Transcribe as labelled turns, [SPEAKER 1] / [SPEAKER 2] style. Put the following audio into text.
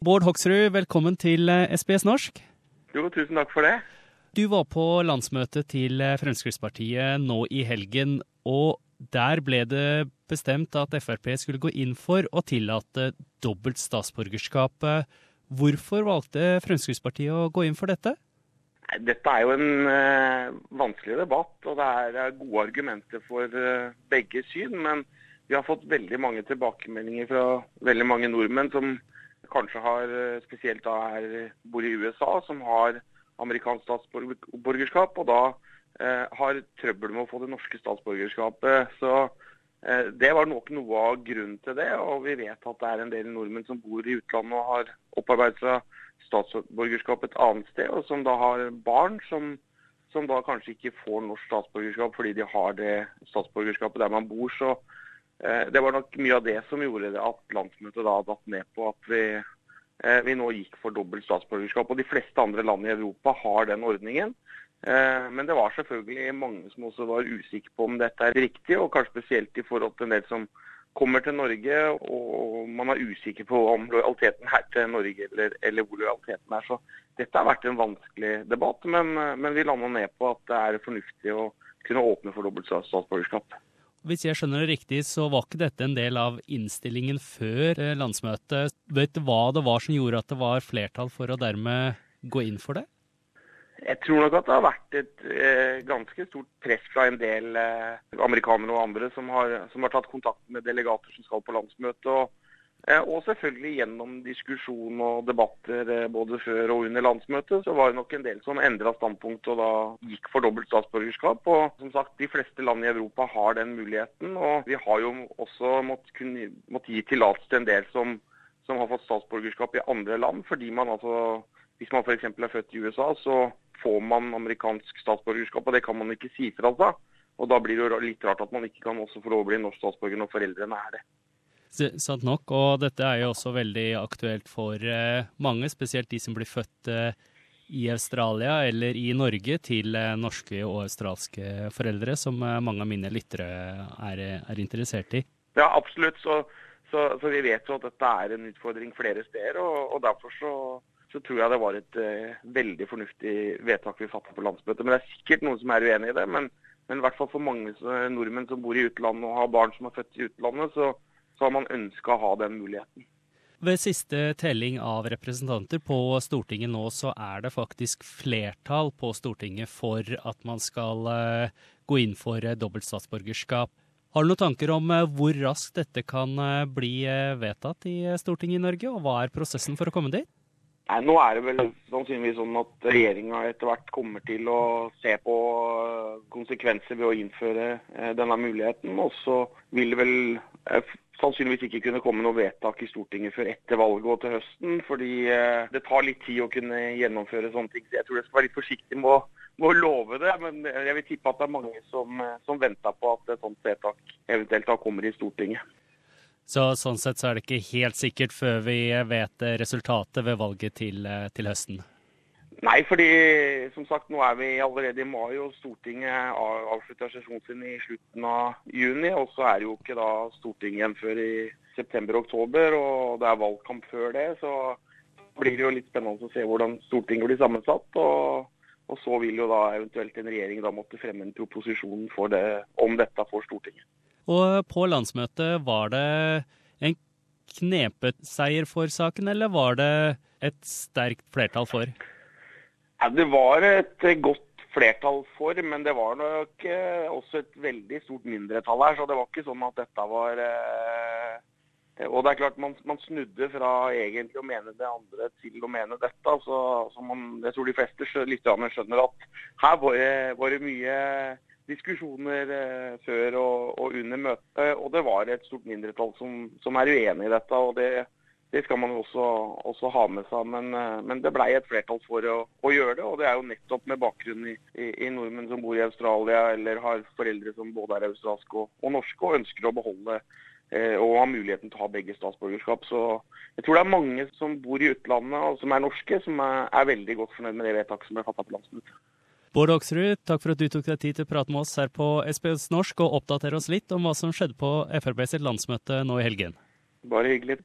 [SPEAKER 1] Bård Hoksrud, velkommen til SBS norsk.
[SPEAKER 2] Jo, tusen takk for det.
[SPEAKER 1] Du var på landsmøtet til Fremskrittspartiet nå i helgen, og der ble det bestemt at Frp skulle gå inn for å tillate dobbelt statsborgerskap. Hvorfor valgte Fremskrittspartiet å gå inn for dette?
[SPEAKER 2] Dette er jo en uh, vanskelig debatt, og det er gode argumenter for begge syn. Men vi har fått veldig mange tilbakemeldinger fra veldig mange nordmenn som kanskje har, uh, spesielt da er, bor i USA, som har amerikansk statsborgerskap, og da har trøbbel med å få det norske statsborgerskapet. Så det var nok noe av grunnen til det. Og vi vet at det er en del nordmenn som bor i utlandet og har opparbeidet seg statsborgerskap et annet sted, og som da har barn som, som, da kanskje ikke får norsk statsborgerskap fordi de har det statsborgerskapet der man bor. Så eh, det var nok mye av det som gjorde det at landsmøtet da datt ned på at vi, eh, vi nå gikk for dobbelt statsborgerskap. Og de fleste andre land i Europa har den ordningen. Eh, men det var selvfølgelig mange som også var usikre på om dette er riktig, og kanskje spesielt i forhold til en del som kommer til Norge og man er usikker på om lojaliteten er til Norge eller, eller, hvor lojaliteten er. Så dette har vært en vanskelig debatt, men, men vi landa ned på at det er fornuftig å kunne åpne for dobbelt statsborgerskap.
[SPEAKER 1] Hvis jeg skjønner det riktig, så var ikke dette en del av innstillingen før eh, landsmøtet. Vet du hva det var som gjorde at det var flertall for å dermed gå inn for det?
[SPEAKER 2] Jeg tror nok at det har vært et eh, ganske stort press fra en del eh, amerikanere og andre som har, som har, tatt kontakt med delegater som skal på landsmøtet. Og selvfølgelig gjennom diskusjon og debatter eh, både før og under landsmøtet, så var det nok en del som endra standpunkt og da gikk for dobbelt statsborgerskap. Og som sagt, de fleste land i Europa har den muligheten. Og vi har jo også måttet, måtte gi tillatelse til en del som, som har fått statsborgerskap i andre land, fordi man altså hvis man f.eks. er født i USA, så får man amerikansk statsborgerskap, og det kan man ikke si fra seg. Og da blir det jo litt rart at man ikke kan også få lov å bli norsk statsborger når foreldrene er det.
[SPEAKER 1] Sant nok, og dette er jo også veldig aktuelt for eh, mange, spesielt de som blir født eh, i Australia eller i Norge til eh, norske og australske foreldre, som mange av mine lyttere er, er interessert i.
[SPEAKER 2] Ja, absolutt. Så, så, så, vi vet jo at dette er en utfordring flere steder, og, og derfor så så tror jeg det var et uh, veldig fornuftig vedtak vi fattet på landsmøtet. Men det er sikkert noen som er uenig i det. Men, men i hvert fall for mange nordmenn som bor i utlandet og har barn som er født i utlandet, så, så har man ønska å ha den muligheten.
[SPEAKER 1] Ved siste telling av representanter på Stortinget nå, så er det faktisk flertall på Stortinget for at man skal uh, gå inn for uh, dobbelt statsborgerskap. Har du noen tanker om hvor raskt dette kan bli vedtatt i Stortinget i Norge, og hva er prosessen for å komme dit?
[SPEAKER 2] Nei, Nå er det vel sannsynligvis sånn at regjeringa etter hvert kommer til å se på eh, konsekvenser ved å innføre eh, denne muligheten. Og så vil det vel eh, sannsynligvis ikke kunne komme noe vedtak i Stortinget før etter valget og til høsten. Fordi det tar litt tid å kunne gjennomføre sånne ting. Så jeg tror jeg skal være litt forsiktig med å, med å love det. Men jeg vil tippe at det er mange som, som venter på at et sånt vedtak eventuelt da kommer i Stortinget.
[SPEAKER 1] Så sånn sett så er det ikke helt sikkert før vi vet resultatet ved valget til, eh, til høsten?
[SPEAKER 2] Nei, fordi som sagt nå er vi allerede i mai, og Stortinget avslutter sesjonen sin i slutten av juni. Og så er det jo ikke da Stortinget igjen før i september-oktober, og det er valgkamp før det. Så blir det jo litt spennende å se hvordan Stortinget blir sammensatt. Og, og så vil jo da eventuelt en regjering da måtte fremme en proposisjon det, om dette for Stortinget.
[SPEAKER 1] Og på landsmøtet, var det en knepet seier for saken, eller var det et sterkt flertall for?
[SPEAKER 2] Ja, det var et godt flertall for, men det var nok eh, også et veldig stort mindretall her. Så det var ikke sånn at dette var eh, Og det er klart, man, man, snudde fra egentlig å mene det andre til å mene dette. Så, så man, jeg tror de fleste lytterne skjønner at her var det, var det mye diskusjoner eh, før og, og, under møtet. Og det var et stort mindretall som, som er uenig i dette. og det, det skal man også, også, ha med seg. Men, eh, men det ble et flertall for å, å, gjøre det. Og det er jo nettopp med bakgrunn i, i, i, nordmenn som bor i Australia eller har foreldre som både er australske og, og norske og ønsker å beholde eh, og ha muligheten til å ha begge statsborgerskap. Så jeg tror det er mange som bor i utlandet og som er norske, som er, er veldig godt fornøyd med det vedtaket som ble fattet på landsmøtet.
[SPEAKER 1] Bård Hoksrud, takk for at du tok deg tid til å prate med oss her på SPS Norsk og oppdatere oss litt om hva som skjedde på Frp sitt landsmøte nå i helgen.
[SPEAKER 2] Bare hyggelig.